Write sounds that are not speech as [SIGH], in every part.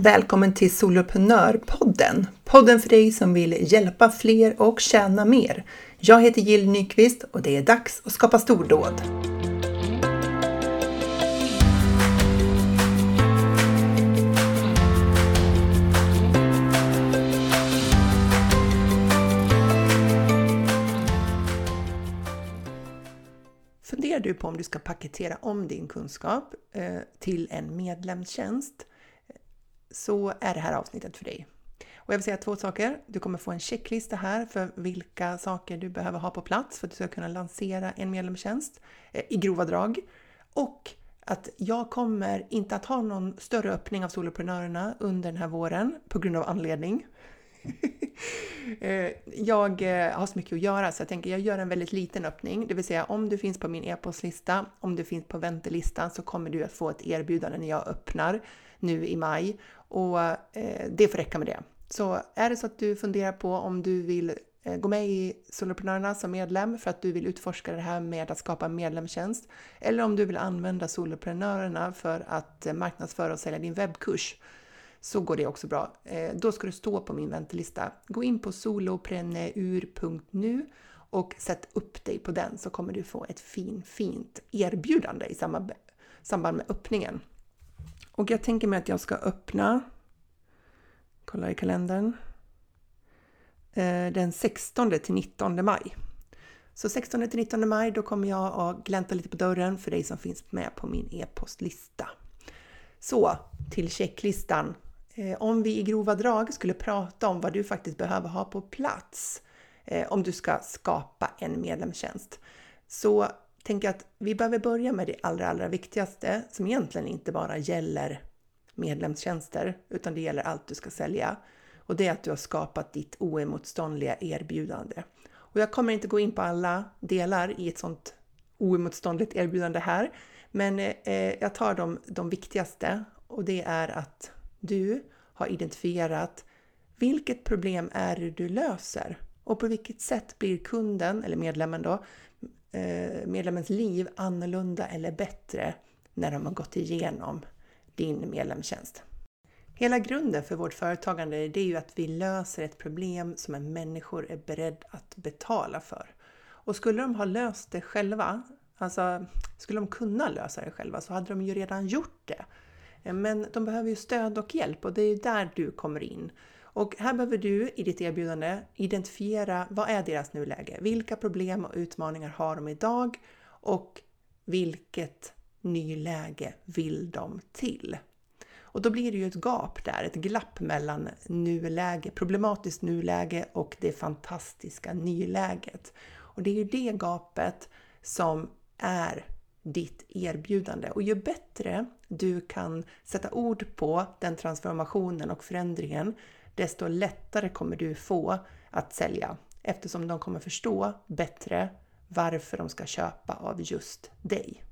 Välkommen till Soloprenörpodden! Podden för dig som vill hjälpa fler och tjäna mer. Jag heter Jill Nyqvist och det är dags att skapa stordåd. Funderar du på om du ska paketera om din kunskap eh, till en medlemstjänst så är det här avsnittet för dig. Och jag vill säga två saker. Du kommer få en checklista här för vilka saker du behöver ha på plats för att du ska kunna lansera en medlemstjänst eh, i grova drag. Och att jag kommer inte att ha någon större öppning av soloprenörerna under den här våren på grund av anledning. [LAUGHS] Eh, jag eh, har så mycket att göra så jag tänker jag gör en väldigt liten öppning, det vill säga om du finns på min e-postlista, om du finns på väntelistan så kommer du att få ett erbjudande när jag öppnar nu i maj och eh, det får räcka med det. Så är det så att du funderar på om du vill eh, gå med i Soloprenörerna som medlem för att du vill utforska det här med att skapa en medlemstjänst eller om du vill använda Soloprenörerna för att eh, marknadsföra och sälja din webbkurs så går det också bra. Då ska du stå på min väntelista. Gå in på solopreneur.nu och sätt upp dig på den så kommer du få ett fin, fint erbjudande i samband med öppningen. Och jag tänker mig att jag ska öppna, kolla i kalendern, eh, den 16 till 19 maj. Så 16 till 19 maj, då kommer jag att glänta lite på dörren för dig som finns med på min e-postlista. Så till checklistan. Eh, om vi i grova drag skulle prata om vad du faktiskt behöver ha på plats eh, om du ska skapa en medlemstjänst så tänker att vi behöver börja med det allra, allra viktigaste som egentligen inte bara gäller medlemstjänster, utan det gäller allt du ska sälja. Och det är att du har skapat ditt oemotståndliga erbjudande. Och jag kommer inte gå in på alla delar i ett sånt oemotståndligt erbjudande här, men eh, jag tar de, de viktigaste och det är att du har identifierat vilket problem är det du löser och på vilket sätt blir kunden eller medlemmen då Eh, medlemmens liv annorlunda eller bättre när de har gått igenom din medlemstjänst. Hela grunden för vårt företagande det är ju att vi löser ett problem som en människor är beredd att betala för. Och skulle de ha löst det själva, alltså skulle de kunna lösa det själva så hade de ju redan gjort det. Eh, men de behöver ju stöd och hjälp och det är ju där du kommer in. Och här behöver du i ditt erbjudande identifiera vad är deras nuläge? Vilka problem och utmaningar har de idag? Och vilket nyläge vill de till? Och då blir det ju ett gap där, ett glapp mellan nuläge, problematiskt nuläge och det fantastiska nyläget. Och det är ju det gapet som är ditt erbjudande. Och ju bättre du kan sätta ord på den transformationen och förändringen, desto lättare kommer du få att sälja eftersom de kommer förstå bättre varför de ska köpa av just dig.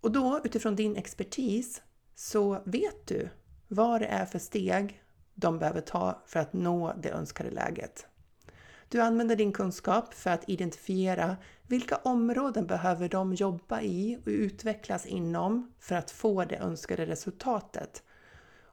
Och då utifrån din expertis så vet du vad det är för steg de behöver ta för att nå det önskade läget. Du använder din kunskap för att identifiera vilka områden behöver de jobba i och utvecklas inom för att få det önskade resultatet.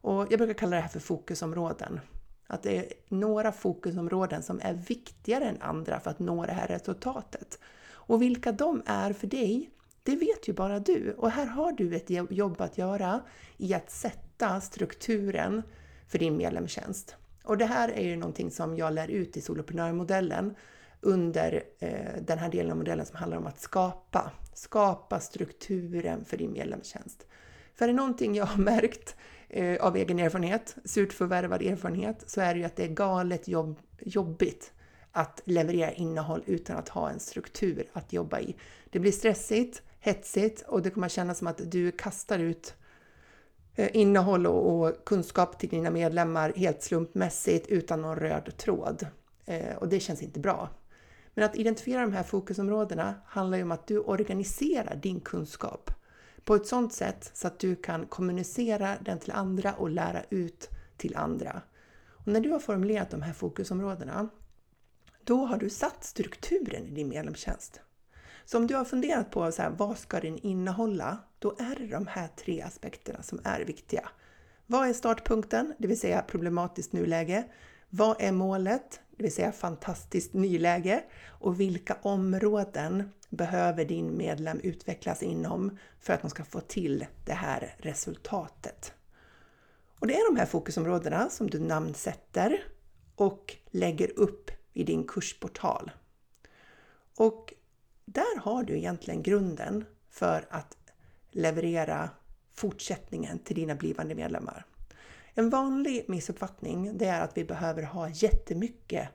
Och jag brukar kalla det här för fokusområden. Att det är några fokusområden som är viktigare än andra för att nå det här resultatet. Och vilka de är för dig, det vet ju bara du. Och här har du ett jobb att göra i att sätta strukturen för din medlemstjänst. Och det här är ju någonting som jag lär ut i soloprenörmodellen under eh, den här delen av modellen som handlar om att skapa. Skapa strukturen för din medlemstjänst. För är det någonting jag har märkt eh, av egen erfarenhet, surt förvärvad erfarenhet, så är det ju att det är galet jobb, jobbigt att leverera innehåll utan att ha en struktur att jobba i. Det blir stressigt, hetsigt och det kommer kännas som att du kastar ut eh, innehåll och, kunskap till dina medlemmar helt slumpmässigt utan någon röd tråd. Eh, och det känns inte bra. Men att identifiera de här fokusområdena handlar ju om att du organiserar din kunskap på ett sådant sätt så att du kan kommunicera den till andra och lära ut till andra. Och när du har formulerat de här fokusområdena, då har du satt strukturen i din medlemstjänst. Så om du har funderat på så här, vad ska den innehålla? Då är det de här tre aspekterna som är viktiga. Vad är startpunkten, det vill säga problematiskt nuläge? Vad är målet, det vill säga fantastiskt nyläge? Och vilka områden behöver din medlem utvecklas inom för att de ska få till det här resultatet? Och det är de här fokusområdena som du namnsätter och lägger upp i din kursportal. Och där har du egentligen grunden för att leverera fortsättningen till dina blivande medlemmar. En vanlig missuppfattning det är att vi behöver ha jättemycket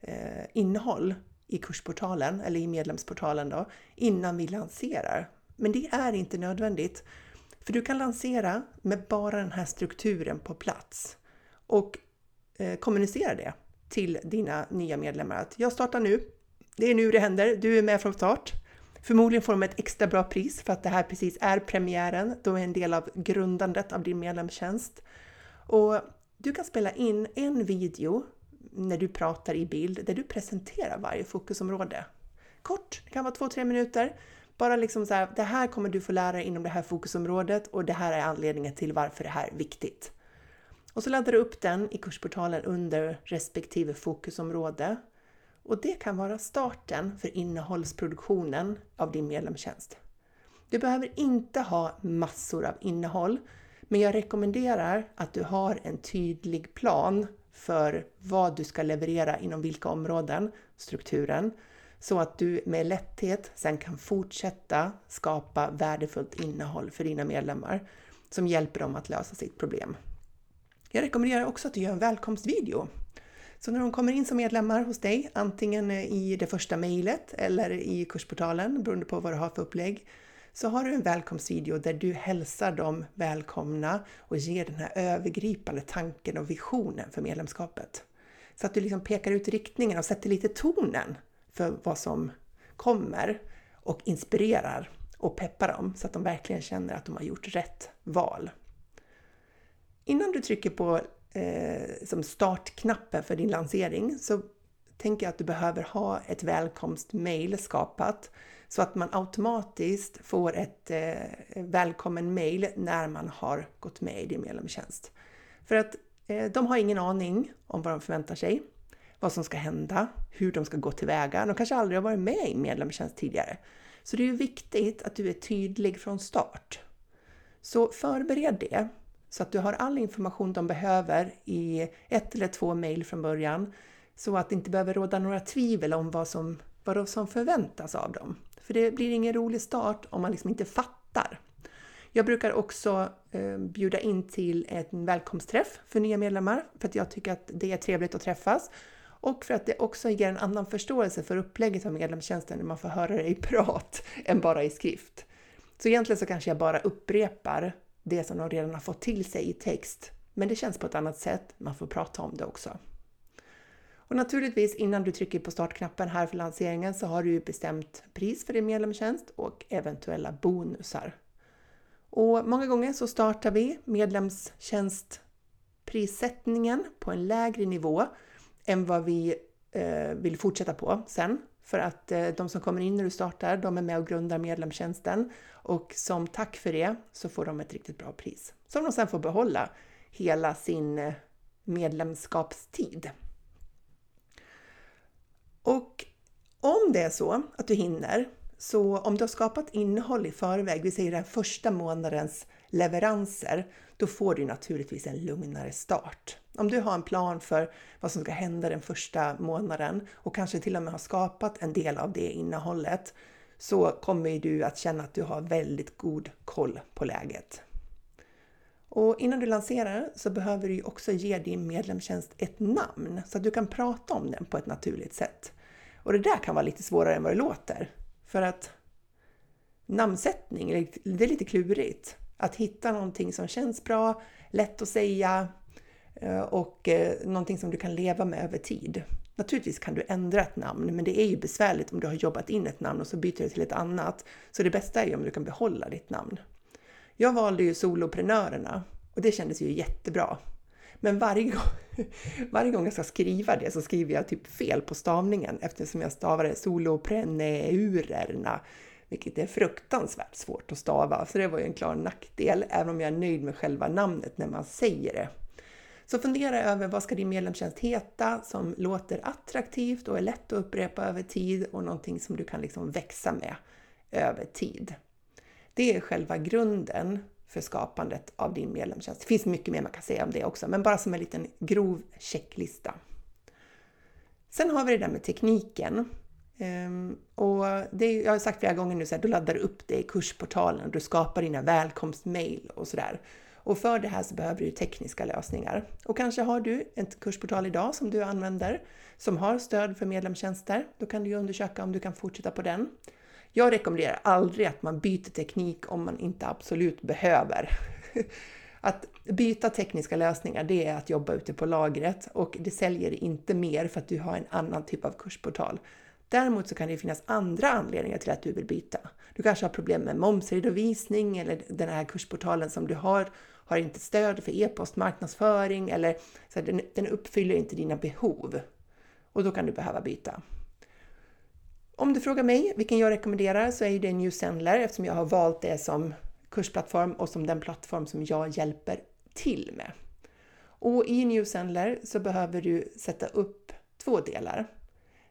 eh, innehåll i kursportalen eller i medlemsportalen då innan vi lanserar. Men det är inte nödvändigt. För du kan lansera med bara den här strukturen på plats och eh, kommunicera det till dina nya medlemmar att jag startar nu. Det är nu det händer. Du är med från start. Förmodligen får de ett extra bra pris för att det här precis är premiären. Då är en del av grundandet av din medlemstjänst. Och du kan spela in en video när du pratar i bild där du presenterar varje fokusområde. Kort, det kan vara två, tre minuter. Bara liksom så här, det här kommer du få lära dig inom det här fokusområdet och det här är anledningen till varför det här är viktigt. Och så laddar du upp den i kursportalen under respektive fokusområde. Och det kan vara starten för innehållsproduktionen av din medlemstjänst. Du behöver inte ha massor av innehåll, men jag rekommenderar att du har en tydlig plan för vad du ska leverera inom vilka områden, strukturen, så att du med lätthet sen kan fortsätta skapa värdefullt innehåll för dina medlemmar som hjälper dem att lösa sitt problem. Jag rekommenderar också att du gör en välkomstvideo. Så när de kommer in som medlemmar hos dig, antingen i det första mejlet eller i kursportalen, beroende på vad du har för upplägg, så har du en välkomstvideo där du hälsar dem välkomna och ger den här övergripande tanken och visionen för medlemskapet. Så att du liksom pekar ut riktningen och sätter lite tonen för vad som kommer och inspirerar och peppar dem så att de verkligen känner att de har gjort rätt val. Innan du trycker på eh, som startknappen för din lansering så tänker jag att du behöver ha ett välkomstmail skapat så att man automatiskt får ett eh, välkommen mail när man har gått med i din medlemstjänst. För att eh, de har ingen aning om vad de förväntar sig, vad som ska hända, hur de ska gå tillväga. De kanske aldrig har varit med i medlemstjänst tidigare. Så det är viktigt att du är tydlig från start. Så förbered det så att du har all information de behöver i ett eller två mejl från början så att det inte behöver råda några tvivel om vad som, vad som förväntas av dem. För det blir ingen rolig start om man liksom inte fattar. Jag brukar också eh, bjuda in till en välkomstträff för nya medlemmar för att jag tycker att det är trevligt att träffas och för att det också ger en annan förståelse för upplägget av medlemstjänsten när man får höra det i prat [LAUGHS] än bara i skrift. Så egentligen så kanske jag bara upprepar det som de redan har fått till sig i text. Men det känns på ett annat sätt, man får prata om det också. Och naturligtvis innan du trycker på startknappen här för lanseringen så har du ju bestämt pris för din medlemstjänst och eventuella bonusar. Och många gånger så startar vi medlemstjänstprissättningen på en lägre nivå än vad vi eh, vill fortsätta på sen. För att eh, de som kommer in när du startar, de är med och grundar medlemstjänsten och som tack för det så får de ett riktigt bra pris som de sen får behålla hela sin eh, medlemskapstid. Och om det är så att du hinner, så om du har skapat innehåll i förväg, vi säger den första månadens leveranser, då får du naturligtvis en lugnare start. Om du har en plan för vad som ska hända den första månaden och kanske till och med har skapat en del av det innehållet, så kommer du att känna att du har väldigt god koll på läget. Och innan du lanserar så behöver du också ge din medlemstjänst ett namn så att du kan prata om den på ett naturligt sätt. Och det där kan vara lite svårare än vad det låter. För att namnsättning, det är lite klurigt. Att hitta någonting som känns bra, lätt att säga eh, och eh, någonting som du kan leva med över tid. Naturligtvis kan du ändra ett namn, men det är ju besvärligt om du har jobbat in ett namn och så byter du till ett annat. Så det bästa är ju om du kan behålla ditt namn. Jag valde ju soloprenörerna och det kändes ju jättebra. Men varje gång, [LAUGHS] varje gång jag ska skriva det så skriver jag typ fel på stavningen eftersom jag stavar det solopreneurerna. vilket är fruktansvärt svårt att stava, så det var ju en klar nackdel, även om jag är nöjd med själva namnet när man säger det. Så fundera över vad ska din medlemstjänst heta som låter attraktivt och är lätt att upprepa över tid och någonting som du kan liksom växa med över tid. Det är själva grunden för skapandet av din medlemstjänst. Det finns mycket mer man kan säga om det också, men bara som en liten grov checklista. Sen har vi det där med tekniken. Ehm, och det, jag har sagt flera gånger nu att du laddar upp det i kursportalen, du skapar dina välkomstmail och sådär. Och för det här så behöver du tekniska lösningar. Och kanske har du en kursportal idag som du använder som har stöd för medlemstjänster. Då kan du undersöka om du kan fortsätta på den. Jag rekommenderar aldrig att man byter teknik om man inte absolut behöver. [LAUGHS] Att byta tekniska lösningar, det är att jobba ute på lagret och det säljer inte mer för att du har en annan typ av kursportal. Däremot så kan det finnas andra anledningar till att du vill byta. Du kanske har problem med momsredovisning eller den här kursportalen som du har har inte stöd för e-postmarknadsföring eller så den, den uppfyller inte dina behov. Och då kan du behöva byta. Om du frågar mig vilken jag rekommenderar så är det New Sendler eftersom jag har valt det som kursplattform och som den plattform som jag hjälper till med. Och i New Sendler så behöver du sätta upp två delar.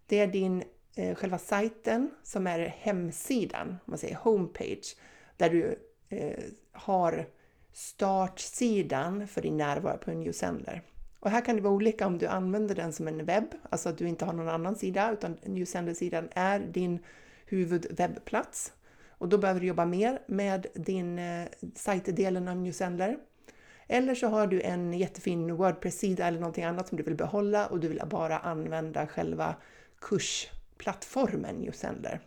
Det är din eh, själva sajten som är hemsidan, om man säger homepage, där du eh, har startsidan för din närvaro på New Sendler. Och här kan det vara olika om du använder den som en webb, alltså att du inte har någon annan sida, utan New Sender-sidan är din huvudwebbplats. Och då behöver du jobba mer med din eh, sajtdelen av New Sender. Eller så har du en jättefin Wordpress-sida eller någonting annat som du vill behålla och du vill bara använda själva kursplattformen New Sender.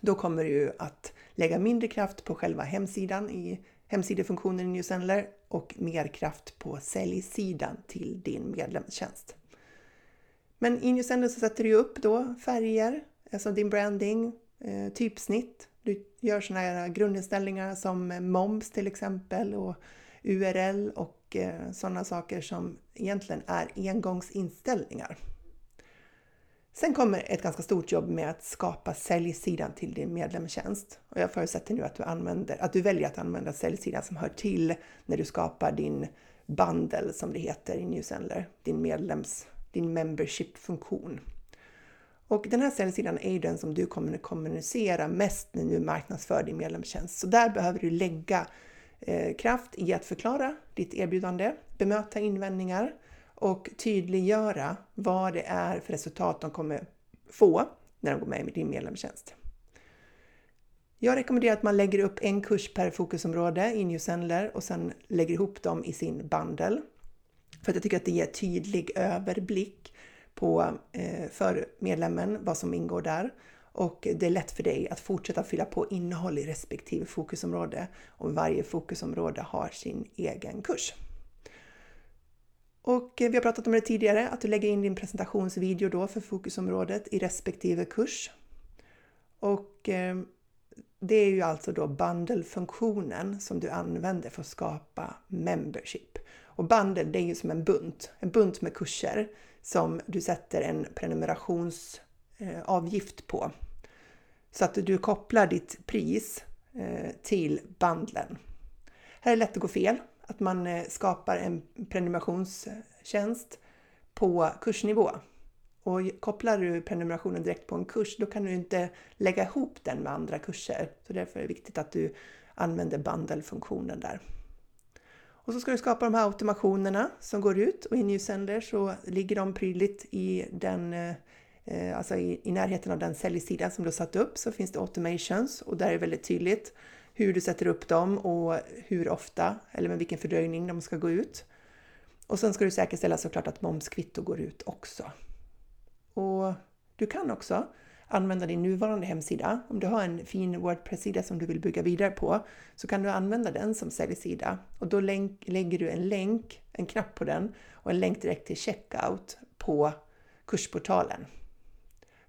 Då kommer du att lägga mindre kraft på själva hemsidan i hemsidefunktionen i New Sendler och mer kraft på säljsidan till din medlemstjänst. Men i New Sendler så sätter du upp då färger, alltså din branding, eh, typsnitt. Du gör sådana här grundinställningar som moms till exempel och URL och eh, sådana saker som egentligen är engångsinställningar. Sen kommer ett ganska stort jobb med att skapa säljsidan till din medlemstjänst. Och jag förutsätter nu att du, använder, att du väljer att använda säljsidan som hör till när du skapar din bundle som det heter i Newsendler, din medlems, din membership-funktion. Och den här säljsidan är ju den som du kommer att kommunicera mest när du marknadsför din medlemstjänst. Så där behöver du lägga eh, kraft i att förklara ditt erbjudande, bemöta invändningar, och tydliggöra vad det är för resultat de kommer få när de går med i din medlemstjänst. Jag rekommenderar att man lägger upp en kurs per fokusområde i Newsendler och sen lägger ihop dem i sin bundle. För att jag tycker att det ger tydlig överblick på, eh, för medlemmen vad som ingår där. Och det är lätt för dig att fortsätta fylla på innehåll i respektive fokusområde och varje fokusområde har sin egen kurs. Och eh, vi har pratat om det tidigare, att du lägger in din presentationsvideo då för fokusområdet i respektive kurs. Och eh, det är ju alltså då bundle-funktionen som du använder för att skapa membership. Och bundle, det är ju som en bunt, en bunt med kurser som du sätter en prenumerationsavgift eh, på. Så att du kopplar ditt pris till bundlen. Här är det lätt att gå fel att man eh, skapar en prenumerationstjänst på kursnivå. Och kopplar du prenumerationen direkt på en kurs, då kan du inte lägga ihop den med andra kurser. Så därför är det viktigt att du använder bundle-funktionen där. Och så ska du skapa de här automationerna som går ut och i Newsender så ligger de prydligt i den eh, eh, alltså i, i närheten av den säljsida som du har satt upp så finns det automations och där är det väldigt tydligt hur du sätter upp dem och hur ofta eller med vilken fördröjning de ska gå ut. Och sen ska du säkerställa såklart att momskvitto går ut också. Och du kan också använda din nuvarande hemsida. Om du har en fin Wordpress-sida som du vill bygga vidare på så kan du använda den som säljsida och då lägger du en länk, en knapp på den och en länk direkt till checkout på kursportalen.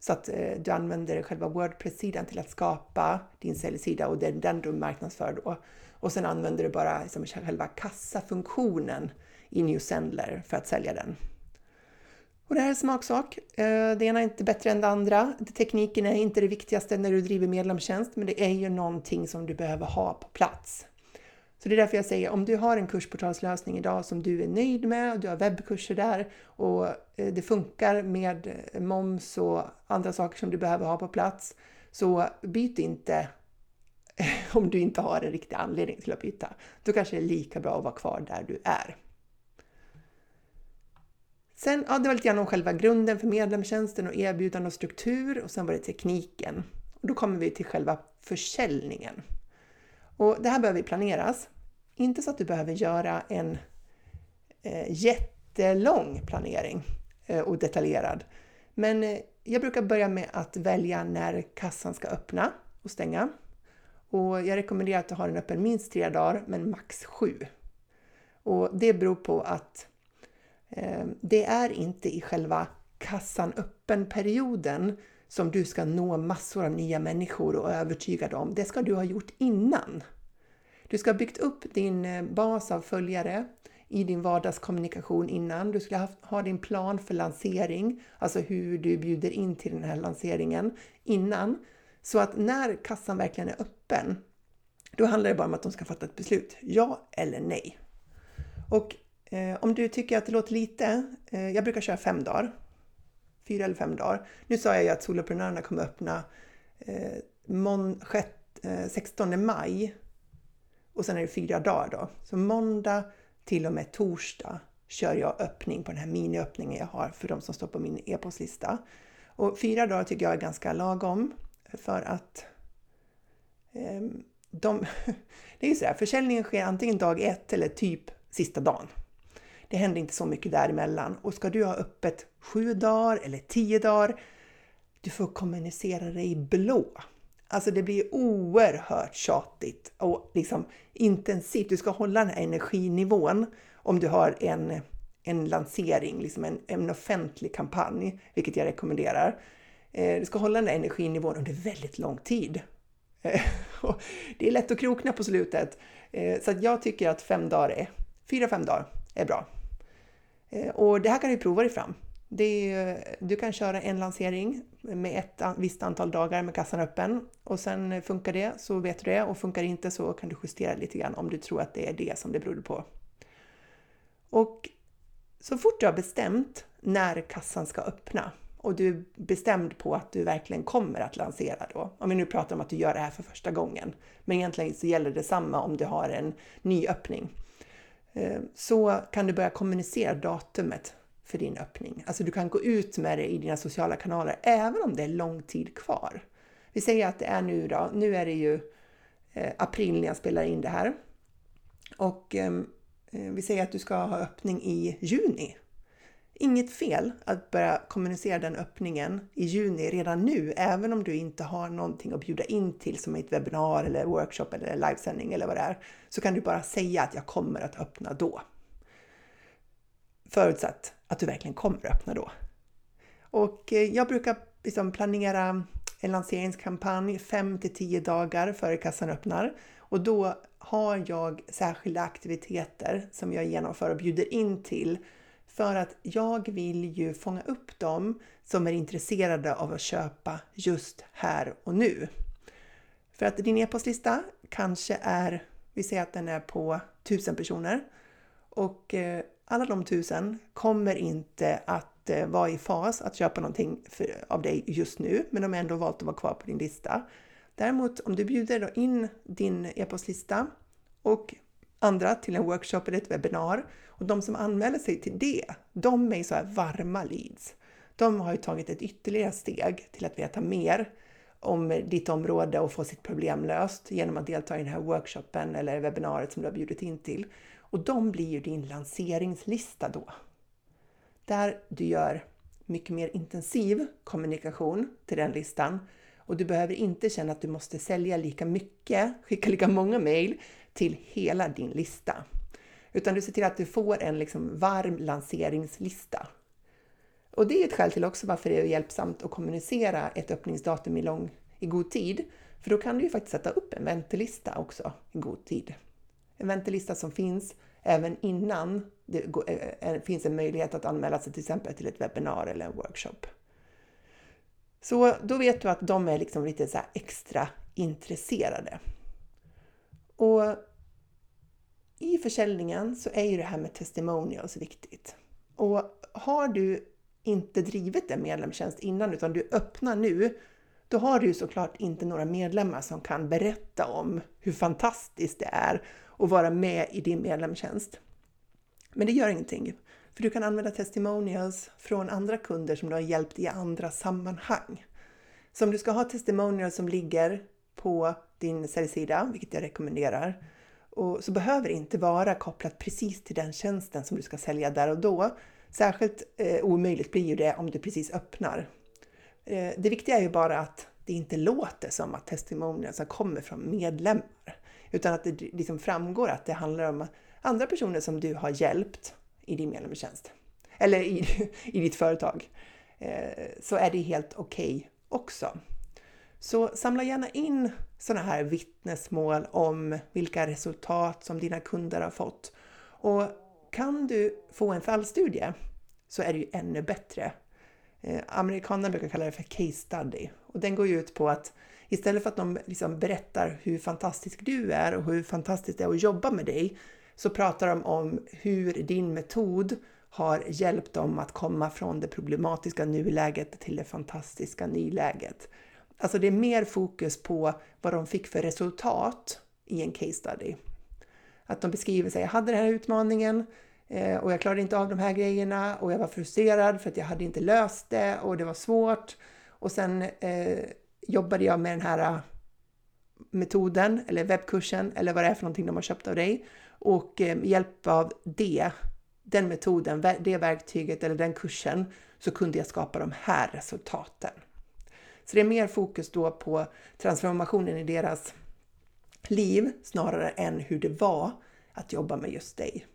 Så att eh, du använder själva Wordpress-sidan till att skapa din säljsida och det är den du marknadsför då. Och sen använder du bara liksom själva kassafunktionen i New Sendler för att sälja den. Och det här är smaksak. Eh, det ena är inte bättre än det andra. Tekniken är inte det viktigaste när du driver medlemstjänst, men det är ju någonting som du behöver ha på plats. Så det är därför jag säger om du har en kursportalslösning idag som du är nöjd med, och du har webbkurser där och eh, det funkar med eh, moms och andra saker som du behöver ha på plats, så byt inte [LAUGHS] om du inte har en riktig anledning till att byta. Då kanske det är lika bra att vara kvar där du är. Sen, ja, det var lite grann om själva grunden för medlemstjänsten och erbjudande och struktur och sen var det tekniken. Och då kommer vi till själva försäljningen. Och det här behöver planeras. Inte så att du behöver göra en eh, jättelång planering eh, och detaljerad. Men eh, jag brukar börja med att välja när kassan ska öppna och stänga. Och jag rekommenderar att du har den öppen minst tre dagar, men max sju. Och det beror på att eh, det är inte i själva kassan öppen-perioden som du ska nå massor av nya människor och övertyga dem. Det ska du ha gjort innan. Du ska ha byggt upp din eh, bas av följare i din vardagskommunikation innan. Du ska ha din plan för lansering, alltså hur du bjuder in till den här lanseringen innan. Så att när kassan verkligen är öppen, då handlar det bara om att de ska fatta ett beslut. Ja eller nej. Och eh, om du tycker att det låter lite, eh, jag brukar köra fem dagar. Fyra eller fem dagar. Nu sa jag ju att soloprenörerna kommer öppna eh, mån, 16 eh, maj och sen är det fyra dagar då. Så måndag till och med torsdag kör jag öppning på den här miniöppningen jag har för de som står på min e-postlista. Och fyra dagar tycker jag är ganska lagom för att eh, de, [LAUGHS] det är ju så här, försäljningen sker antingen dag ett eller typ sista dagen. Det händer inte så mycket däremellan och ska du ha öppet sju dagar eller tio dagar, du får kommunicera dig i blå. Alltså det blir oerhört tjatigt och liksom intensivt. Du ska hålla den här energinivån om du har en, en lansering, liksom en, en offentlig kampanj, vilket jag rekommenderar. Eh, du ska hålla den här energinivån under väldigt lång tid. Eh, [LAUGHS] det är lätt att krokna på slutet. Eh, så jag tycker att fem dagar är, fyra, fem dagar är bra. Eh, och det här kan du prova dig fram. Är, du kan köra en lansering med ett visst antal dagar med kassan öppen. Och sen eh, funkar det så vet du det. Och funkar inte så kan du justera lite grann om du tror att det är det som det beror på. Och så fort du har bestämt när kassan ska öppna och du är bestämd på att du verkligen kommer att lansera då, om vi nu pratar om att du gör det här för första gången, men egentligen så gäller det samma om du har en ny öppning, Eh, så kan du börja kommunicera datumet för din öppning. Alltså du kan gå ut med det i dina sociala kanaler även om det är lång tid kvar. Vi säger att det är nu då, nu är det ju eh, april när jag spelar in det här. Och ehm, eh, vi säger att du ska ha öppning i juni. Inget fel att börja kommunicera den öppningen i juni redan nu, även om du inte har någonting att bjuda in till som ett webbinar eller workshop eller livesändning eller vad det är, så kan du bara säga att jag kommer att öppna då. Förutsatt att du verkligen kommer att öppna då. Och eh, jag brukar liksom planera en lanseringskampanj 5 till 10 dagar före kassan öppnar och då har jag särskilda aktiviteter som jag genomför och bjuder in till för att jag vill ju fånga upp dem som är intresserade av att köpa just här och nu. För att din e-postlista kanske är, vi säger att den är på 1000 personer och eh, alla de tusen kommer inte att eh, vara i fas att köpa någonting för, av dig just nu, men de har ändå valt att vara kvar på din lista. Däremot om du bjuder in din e-postlista och andra till en workshop eller ett webbinar och de som anmäler sig till det, de är så här varma leads. De har ju tagit ett ytterligare steg till att veta mer om ditt område och få sitt problem löst genom att delta i den här workshopen eller webbinariet som du har bjudit in till. Och de blir ju din lanseringslista då. Där du gör mycket mer intensiv kommunikation till den listan och du behöver inte känna att du måste sälja lika mycket, skicka lika många mejl till hela din lista. Utan du ser till att du får en liksom varm lanseringslista. Och det är ett skäl till också varför det är hjälpsamt att kommunicera ett öppningsdatum i, lång, i god tid. För då kan du ju faktiskt sätta upp en väntelista också i god tid. En väntelista som finns även innan det eh, eh, finns en möjlighet att anmäla sig till exempel till ett webbinar eller en workshop. Så då vet du att de är liksom lite så extra intresserade. Och i försäljningen så är ju det här med testimonials viktigt. Och har du inte drivit en medlemstjänst innan utan du öppnar nu, då har du ju såklart inte några medlemmar som kan berätta om hur fantastiskt det är att vara med i din medlemstjänst. Men det gör ingenting, för du kan använda testimonials från andra kunder som du har hjälpt i andra sammanhang. Så om du ska ha testimonials som ligger på din säljsida, vilket jag rekommenderar, och så behöver det inte vara kopplat precis till den tjänsten som du ska sälja där och då. Särskilt eh, omöjligt blir ju det om du precis öppnar. Eh, det viktiga är ju bara att det inte låter som att testimonierna kommer från medlemmar, utan att det liksom framgår att det handlar om andra personer som du har hjälpt i din medlemstjänst eller i, [LAUGHS] i ditt företag. Eh, så är det helt okej okay också. Så samla gärna in sådana här vittnesmål om vilka resultat som dina kunder har fått. Och kan du få en fallstudie så är det ju ännu bättre. Eh, amerikanerna brukar kalla det för case study och den går ju ut på att istället för att de liksom berättar hur fantastisk du är och hur fantastiskt det är att jobba med dig så pratar de om hur din metod har hjälpt dem att komma från det problematiska nuläget till det fantastiska nyläget. Alltså det är mer fokus på vad de fick för resultat i en case study. Att de beskriver sig, jag hade den här utmaningen eh, och jag klarade inte av de här grejerna och jag var frustrerad för att jag hade inte löst det och det var svårt. Och sen eh, jobbade jag med den här eh, metoden eller webbkursen eller vad det är för någonting de har köpt av dig och eh, med hjälp av det, den metoden, det verktyget eller den kursen så kunde jag skapa de här resultaten. Så det är mer fokus då på transformationen i deras liv snarare än hur det var att jobba med just dig.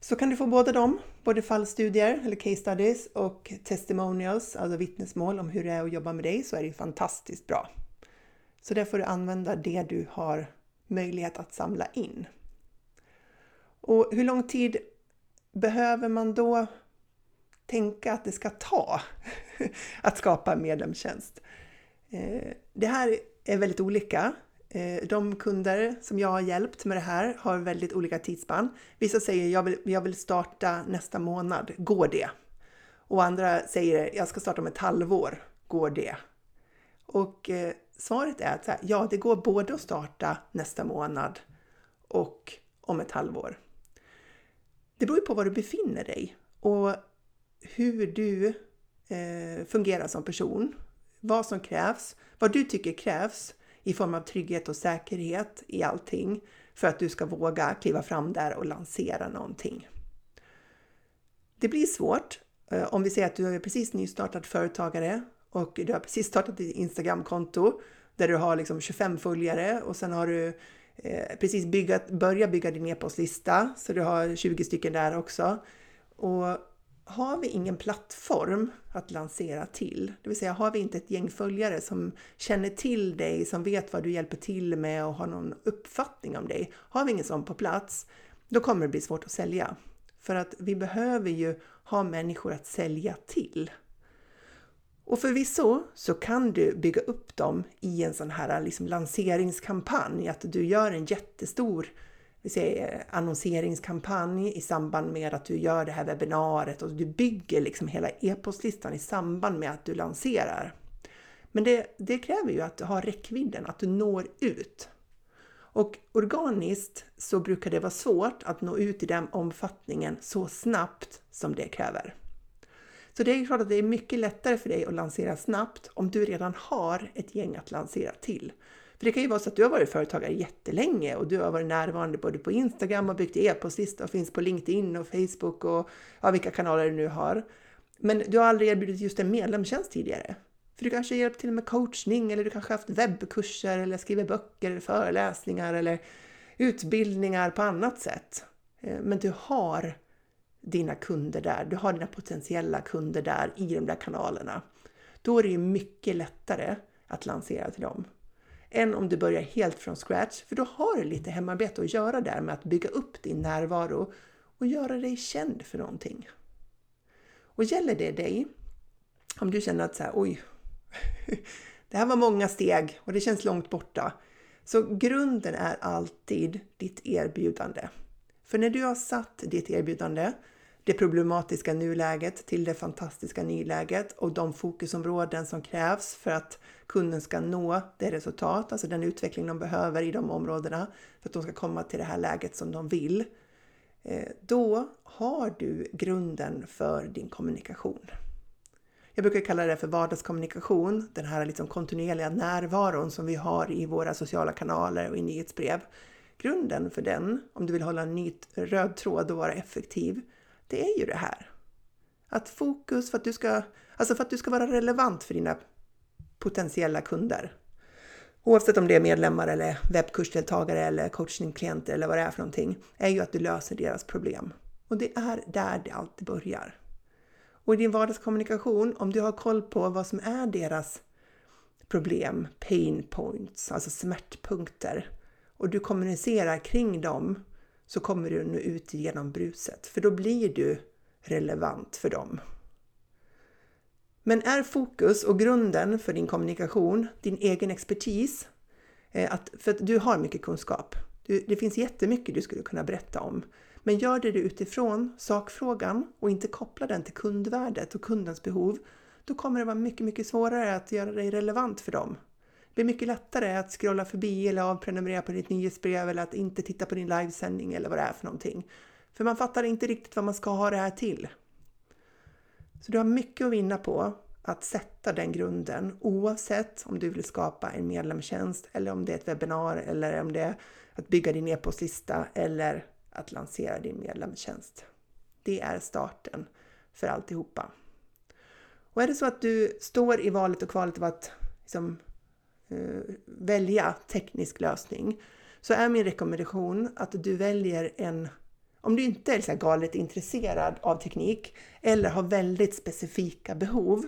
Så kan du få båda dem, både fallstudier eller case studies och testimonials, alltså vittnesmål om hur det är att jobba med dig, så är det fantastiskt bra. Så där får du använda det du har möjlighet att samla in. Och hur lång tid behöver man då tänka att det ska ta [LAUGHS] att skapa en medlemstjänst? Eh, det här är väldigt olika. Eh, de kunder som jag har hjälpt med det här har väldigt olika tidsspann. Vissa säger jag vill, jag vill starta nästa månad, går det? Och andra säger jag ska starta om ett halvår, går det? Och eh, svaret är att här, ja, det går både att starta nästa månad och om ett halvår. Det beror ju på var du befinner dig och hur du eh, fungerar som person, vad som krävs, vad du tycker krävs i form av trygghet och säkerhet i allting för att du ska våga kliva fram där och lansera någonting. Det blir svårt eh, om vi säger att du är precis nystartad företagare och du har precis startat ditt Instagramkonto där du har liksom 25 följare och sen har du eh, precis byggat, börjat bygga din e-postlista så du har 20 stycken där också. Och har vi ingen plattform att lansera till, det vill säga har vi inte ett gäng följare som känner till dig, som vet vad du hjälper till med och har någon uppfattning om dig. Har vi ingen sån på plats, då kommer det bli svårt att sälja. För att vi behöver ju ha människor att sälja till. Och förvisso så kan du bygga upp dem i en sån här liksom lanseringskampanj, att du gör en jättestor vi säger, eh, annonseringskampanj i samband med att du gör det här webbinariet och du bygger liksom hela e-postlistan i samband med att du lanserar. Men det, det kräver ju att du har räckvidden, att du når ut. Och organiskt så brukar det vara svårt att nå ut i den omfattningen så snabbt som det kräver. Så det är klart att det är mycket lättare för dig att lansera snabbt om du redan har ett gäng att lansera till. För det kan ju vara så att du har varit företagare jättelänge och du har varit närvarande både på Instagram och byggt e-postlista och finns på LinkedIn och Facebook och ja, vilka kanaler du nu har. Men du har aldrig erbjudit just en medlemstjänst tidigare. För du kanske hjälpt till med coachning eller du kanske haft webbkurser eller skriver böcker eller föreläsningar eller utbildningar på annat sätt. Eh, men du har dina kunder där, du har dina potentiella kunder där i de där kanalerna. Då är det ju mycket lättare att lansera till dem än om du börjar helt från scratch, för då har du lite hemarbete att göra där med att bygga upp din närvaro och göra dig känd för någonting. Och gäller det dig, om du känner att så här, oj, [LAUGHS] det här var många steg och det känns långt borta. Så grunden är alltid ditt erbjudande. För när du har satt ditt erbjudande, det problematiska nuläget till det fantastiska nyläget och de fokusområden som krävs för att kunden ska nå det resultat, alltså den utveckling de behöver i de områdena för att de ska komma till det här läget som de vill. Eh, då har du grunden för din kommunikation. Jag brukar kalla det för vardagskommunikation, den här liksom kontinuerliga närvaron som vi har i våra sociala kanaler och i nyhetsbrev. Grunden för den, om du vill hålla en ny röd tråd och vara effektiv, det är ju det här. Att fokus för att du ska, alltså för att du ska vara relevant för dina potentiella kunder. Oavsett om det är medlemmar eller webbkursdeltagare eller coachingklienter eller vad det är för någonting, är ju att du löser deras problem. Och det är där det alltid börjar. Och i din vardagskommunikation, om du har koll på vad som är deras problem, pain points, alltså smärtpunkter, och du kommunicerar kring dem så kommer du nå ut genom bruset, för då blir du relevant för dem. Men är fokus och grunden för din kommunikation din egen expertis? Eh, att, för att du har mycket kunskap. Du, det finns jättemycket du skulle kunna berätta om. Men gör det utifrån sakfrågan och inte koppla den till kundvärdet och kundens behov, då kommer det vara mycket, mycket svårare att göra dig relevant för dem. Det är mycket lättare att scrolla förbi eller avprenumerera på ditt nyhetsbrev eller att inte titta på din livesändning eller vad det är för någonting. För man fattar inte riktigt vad man ska ha det här till. Så du har mycket att vinna på att sätta den grunden oavsett om du vill skapa en medlemstjänst eller om det är ett webbinar eller om det är att bygga din e-postlista eller att lansera din medlemstjänst. Det är starten för alltihopa. Och är det så att du står i valet och kvalet av att liksom, Eh, välja teknisk lösning så är min rekommendation att du väljer en om du inte är så galet intresserad av teknik eller har väldigt specifika behov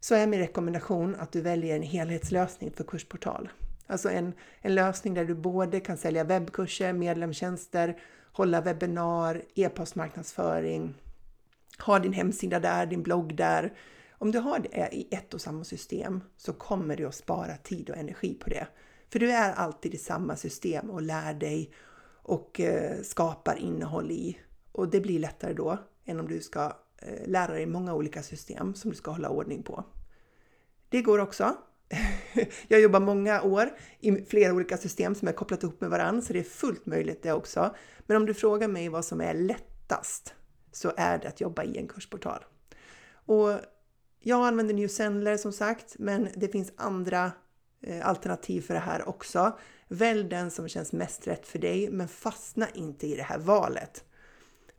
så är min rekommendation att du väljer en helhetslösning för Kursportal. Alltså en, en lösning där du både kan sälja webbkurser, medlemstjänster, hålla webbinar, e-postmarknadsföring, ha din hemsida där, din blogg där. Om du har det i ett och samma system så kommer du att spara tid och energi på det. För du är alltid i samma system och lär dig och eh, skapar innehåll i. Och det blir lättare då än om du ska eh, lära dig många olika system som du ska hålla ordning på. Det går också. [LAUGHS] Jag jobbar många år i flera olika system som är kopplat ihop med varandra, så det är fullt möjligt det också. Men om du frågar mig vad som är lättast så är det att jobba i en kursportal. Och jag använder New Sendler som sagt, men det finns andra eh, alternativ för det här också. Välj den som känns mest rätt för dig, men fastna inte i det här valet.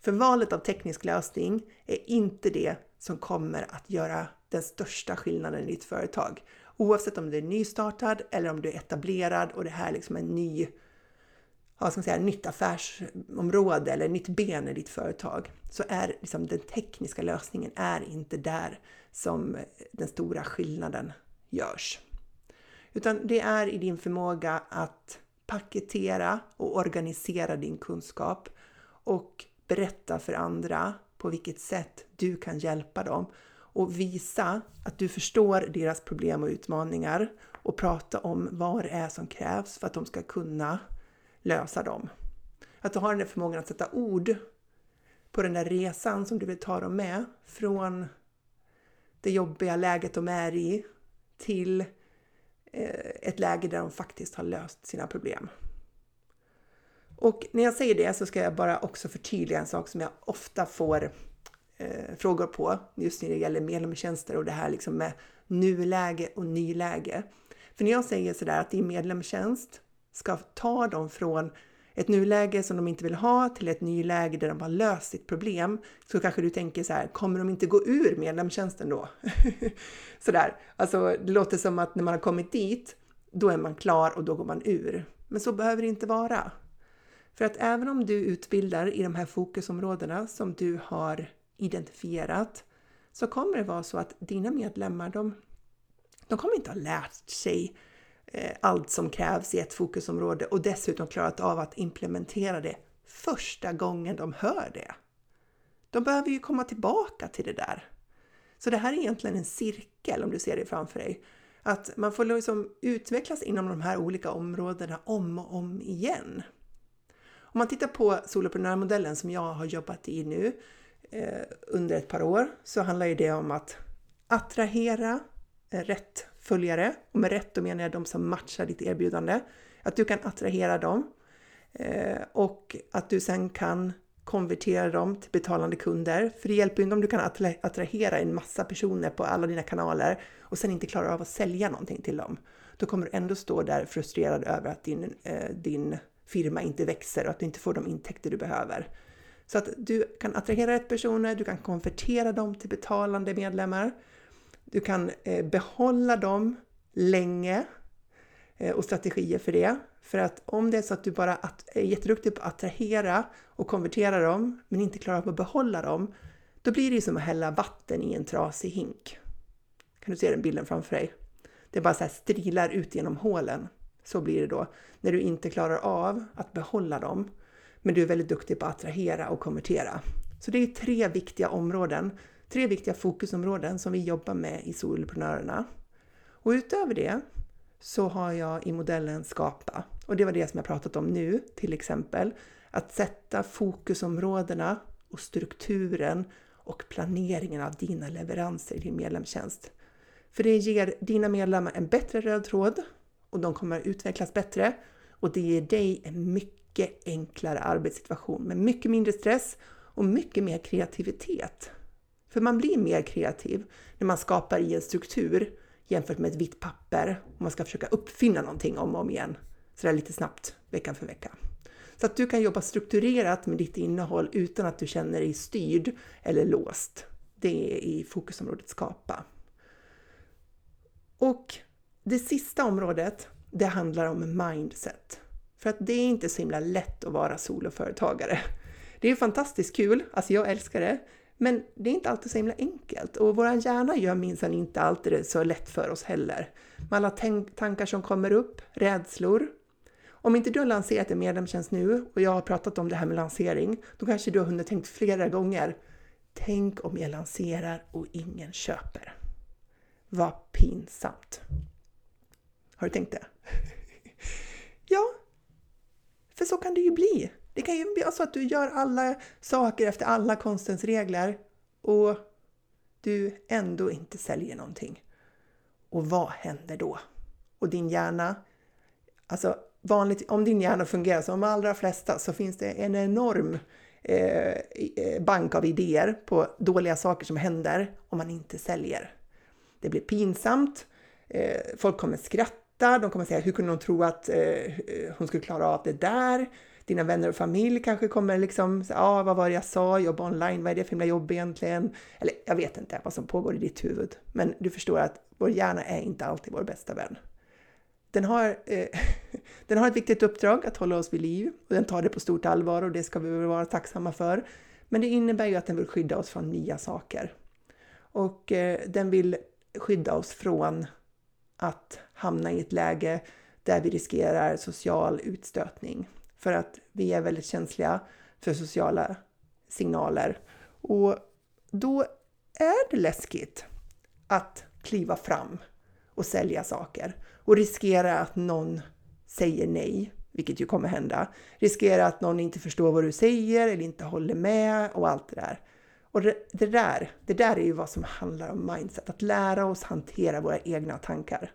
För valet av teknisk lösning är inte det som kommer att göra den största skillnaden i ditt företag. Oavsett om du är nystartad eller om du är etablerad och det här liksom är en ny, ha ska säga, nytt affärsområde eller nytt ben i ditt företag så är liksom den tekniska lösningen är inte där som den stora skillnaden görs. Utan det är i din förmåga att paketera och organisera din kunskap och berätta för andra på vilket sätt du kan hjälpa dem och visa att du förstår deras problem och utmaningar och prata om vad det är som krävs för att de ska kunna lösa dem. Att du har den där förmågan att sätta ord på den där resan som du vill ta dem med från det jobbiga läget de är i till eh, ett läge där de faktiskt har löst sina problem. Och när jag säger det så ska jag bara också förtydliga en sak som jag ofta får eh, frågor på just när det gäller medlemstjänster och det här liksom med nuläge och nyläge. För när jag säger sådär att din medlemstjänst ska ta dem från ett nuläge som de inte vill ha till ett nyläge där de har löst sitt problem så kanske du tänker så här, kommer de inte gå ur medlemstjänsten då? [LAUGHS] Sådär, alltså det låter som att när man har kommit dit, då är man klar och då går man ur. Men så behöver det inte vara. För att även om du utbildar i de här fokusområdena som du har identifierat så kommer det vara så att dina medlemmar, de, de kommer inte ha lärt sig Eh, allt som krävs i ett fokusområde och dessutom klarat av att implementera det första gången de hör det. De behöver ju komma tillbaka till det där. Så det här är egentligen en cirkel om du ser det framför dig. Att man får liksom utvecklas inom de här olika områdena om och om igen. Om man tittar på soloprenörmodellen som jag har jobbat i nu eh, under ett par år så handlar ju det om att attrahera eh, rätt följare. Och med rätt då menar jag de som matchar ditt erbjudande. Att du kan attrahera dem eh, och att du sen kan konvertera dem till betalande kunder. För det hjälper ju inte om du kan attrahera en massa personer på alla dina kanaler och sen inte klarar av att sälja någonting till dem. Då kommer du ändå stå där frustrerad över att din, eh, din firma inte växer och att du inte får de intäkter du behöver. Så att du kan attrahera rätt personer, du kan konvertera dem till betalande medlemmar. Du kan eh, behålla dem länge eh, och strategier för det. För att om det är så att du bara är jätteduktig på att attrahera och konvertera dem, men inte klarar av att behålla dem, då blir det som att hälla vatten i en trasig hink. Kan du se den bilden framför dig? Det bara så här strilar ut genom hålen. Så blir det då när du inte klarar av att behålla dem, men du är väldigt duktig på att attrahera och konvertera. Så det är tre viktiga områden, tre viktiga fokusområden som vi jobbar med i Solprenörerna. Och utöver det så har jag i modellen Skapa. Och det var det som jag pratat om nu, till exempel. Att sätta fokusområdena och strukturen och planeringen av dina leveranser i din medlemstjänst. För det ger dina medlemmar en bättre röd tråd och de kommer att utvecklas bättre och det ger dig en mycket enklare arbetssituation med mycket mindre stress och mycket mer kreativitet. För man blir mer kreativ när man skapar i en struktur jämfört med ett vitt papper och man ska försöka uppfinna någonting om och om igen. Så det är lite snabbt, vecka för vecka. Så att du kan jobba strukturerat med ditt innehåll utan att du känner dig styrd eller låst. Det är i fokusområdet skapa. Och det sista området, det handlar om mindset. För att det är inte så himla lätt att vara soloföretagare. Det är fantastiskt kul, alltså jag älskar det, men det är inte alltid så himla enkelt och vår hjärna gör minsann inte alltid det så lätt för oss heller. Med alla tankar som kommer upp, rädslor. Om inte du har lanserat en medlemstjänst nu och jag har pratat om det här med lansering, då kanske du har hunnit tänkt flera gånger. Tänk om jag lanserar och ingen köper. Vad pinsamt. Har du tänkt det? [LAUGHS] ja, för så kan det ju bli. Det kan ju bli så att du gör alla saker efter alla konstens regler och du ändå inte säljer någonting. Och vad händer då? Och din hjärna, alltså vanligt, om din hjärna fungerar som de allra flesta så finns det en enorm eh, eh, bank av idéer på dåliga saker som händer om man inte säljer. Det blir pinsamt, eh, folk kommer skratta, de kommer säga hur kunde hon tro att eh, hon skulle klara av det där? Dina vänner och familj kanske kommer liksom, ja ah, vad var det jag sa, jobba online, vad är det för himla jobb egentligen? Eller jag vet inte vad som pågår i ditt huvud, men du förstår att vår hjärna är inte alltid vår bästa vän. Den har, eh, [LAUGHS] den har ett viktigt uppdrag att hålla oss vid liv och den tar det på stort allvar och det ska vi väl vara tacksamma för. Men det innebär ju att den vill skydda oss från nya saker. Och eh, den vill skydda oss från att hamna i ett läge där vi riskerar social utstötning för att vi är väldigt känsliga för sociala signaler. Och då är det läskigt att kliva fram och sälja saker och riskera att någon säger nej, vilket ju kommer hända. Riskera att någon inte förstår vad du säger eller inte håller med och allt det där. Och det, det, där, det där är ju vad som handlar om mindset, att lära oss hantera våra egna tankar.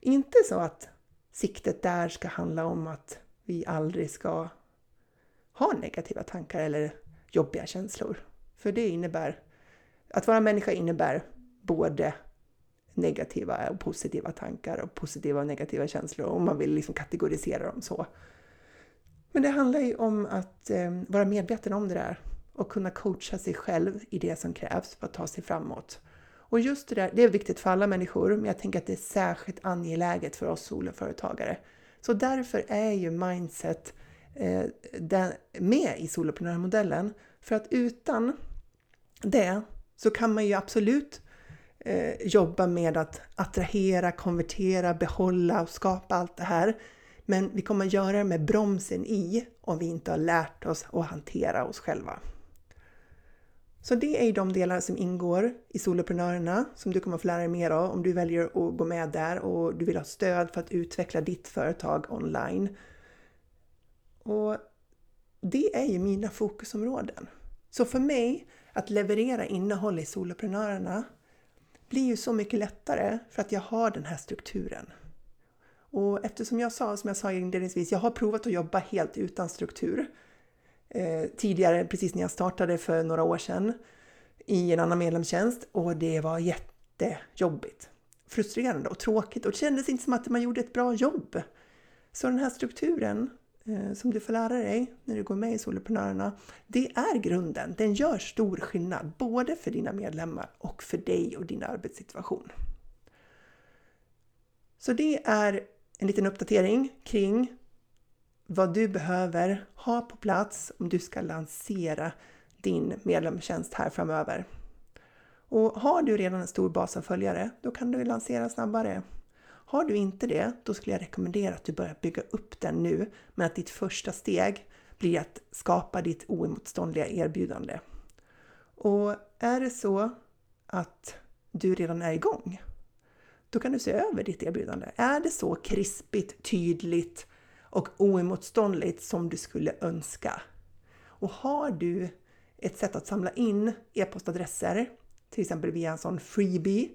Inte så att siktet där ska handla om att vi aldrig ska ha negativa tankar eller jobbiga känslor. För det innebär, att vara människa innebär både negativa och positiva tankar och positiva och negativa känslor om man vill liksom kategorisera dem så. Men det handlar ju om att eh, vara medveten om det där och kunna coacha sig själv i det som krävs för att ta sig framåt. Och just det där, det är viktigt för alla människor, men jag tänker att det är särskilt angeläget för oss soloföretagare. Så därför är ju mindset eh, med i soloprenörmodellen. För att utan det så kan man ju absolut eh, jobba med att attrahera, konvertera, behålla och skapa allt det här. Men vi kommer göra det med bromsen i om vi inte har lärt oss att hantera oss själva. Så det är de delar som ingår i Soloprenörerna som du kommer att få lära dig mer av om du väljer att gå med där och du vill ha stöd för att utveckla ditt företag online. Och det är ju mina fokusområden. Så för mig att leverera innehåll i Soloprenörerna blir ju så mycket lättare för att jag har den här strukturen. Och eftersom jag sa, som jag sa inledningsvis, jag har provat att jobba helt utan struktur eh, tidigare, precis när jag startade för några år sedan i en annan medlemstjänst och det var jättejobbigt. Frustrerande och tråkigt och det kändes inte som att man gjorde ett bra jobb. Så den här strukturen eh, som du får lära dig när du går med i Soloprenörerna, det är grunden. Den gör stor skillnad både för dina medlemmar och för dig och din arbetssituation. Så det är en liten uppdatering kring vad du behöver ha på plats om du ska lansera din medlemstjänst här framöver. Och har du redan en stor bas av följare, då kan du lansera snabbare. Har du inte det, då skulle jag rekommendera att du börjar bygga upp den nu, men att ditt första steg blir att skapa ditt oemotståndliga erbjudande. Och är det så att du redan är igång, då kan du se över ditt erbjudande. Är det så krispigt, tydligt och oemotståndligt som du skulle önska? Och har du ett sätt att samla in e-postadresser, till exempel via en sån freebie,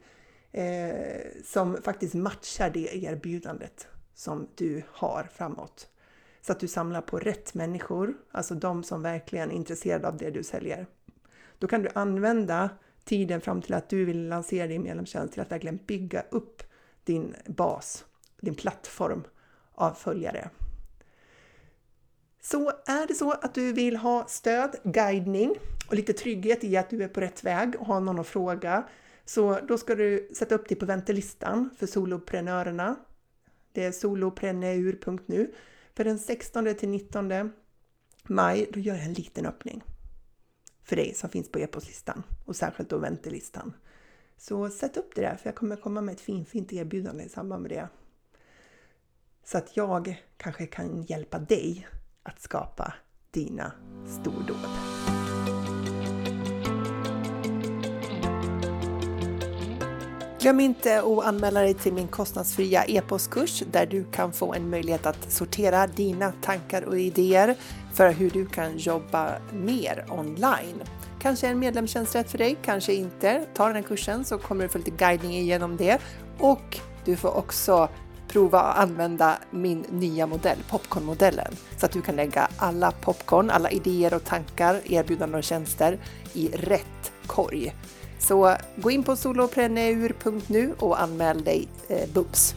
eh, som faktiskt matchar det erbjudandet som du har framåt. Så att du samlar på rätt människor, alltså de som verkligen är intresserade av det du säljer. Då kan du använda tiden fram till att du vill lansera din medlemstjänst till att verkligen bygga upp din bas, din plattform av följare. Så är det så att du vill ha stöd, guidning och lite trygghet i att du är på rätt väg och har någon att fråga, så då ska du sätta upp dig på väntelistan för soloprenörerna. Det är solopreneur.nu. För den 16 till 19 maj, då gör jag en liten öppning för dig som finns på e-postlistan och särskilt då väntelistan. Så sätt upp det där för jag kommer komma med ett fin, fint erbjudande i samband med det. Så att jag kanske kan hjälpa dig att skapa dina stordåd. Glöm inte att anmäla dig till min kostnadsfria e-postkurs där du kan få en möjlighet att sortera dina tankar och idéer för hur du kan jobba mer online. Kanske en medlemstjänst rätt för dig, kanske inte. Ta den här kursen så kommer du få lite guidning igenom det och du får också prova att använda min nya modell, popcornmodellen, så att du kan lägga alla popcorn, alla idéer och tankar, erbjudanden och tjänster i rätt korg. Så gå in på solopreneur.nu och anmäl dig eh, bums!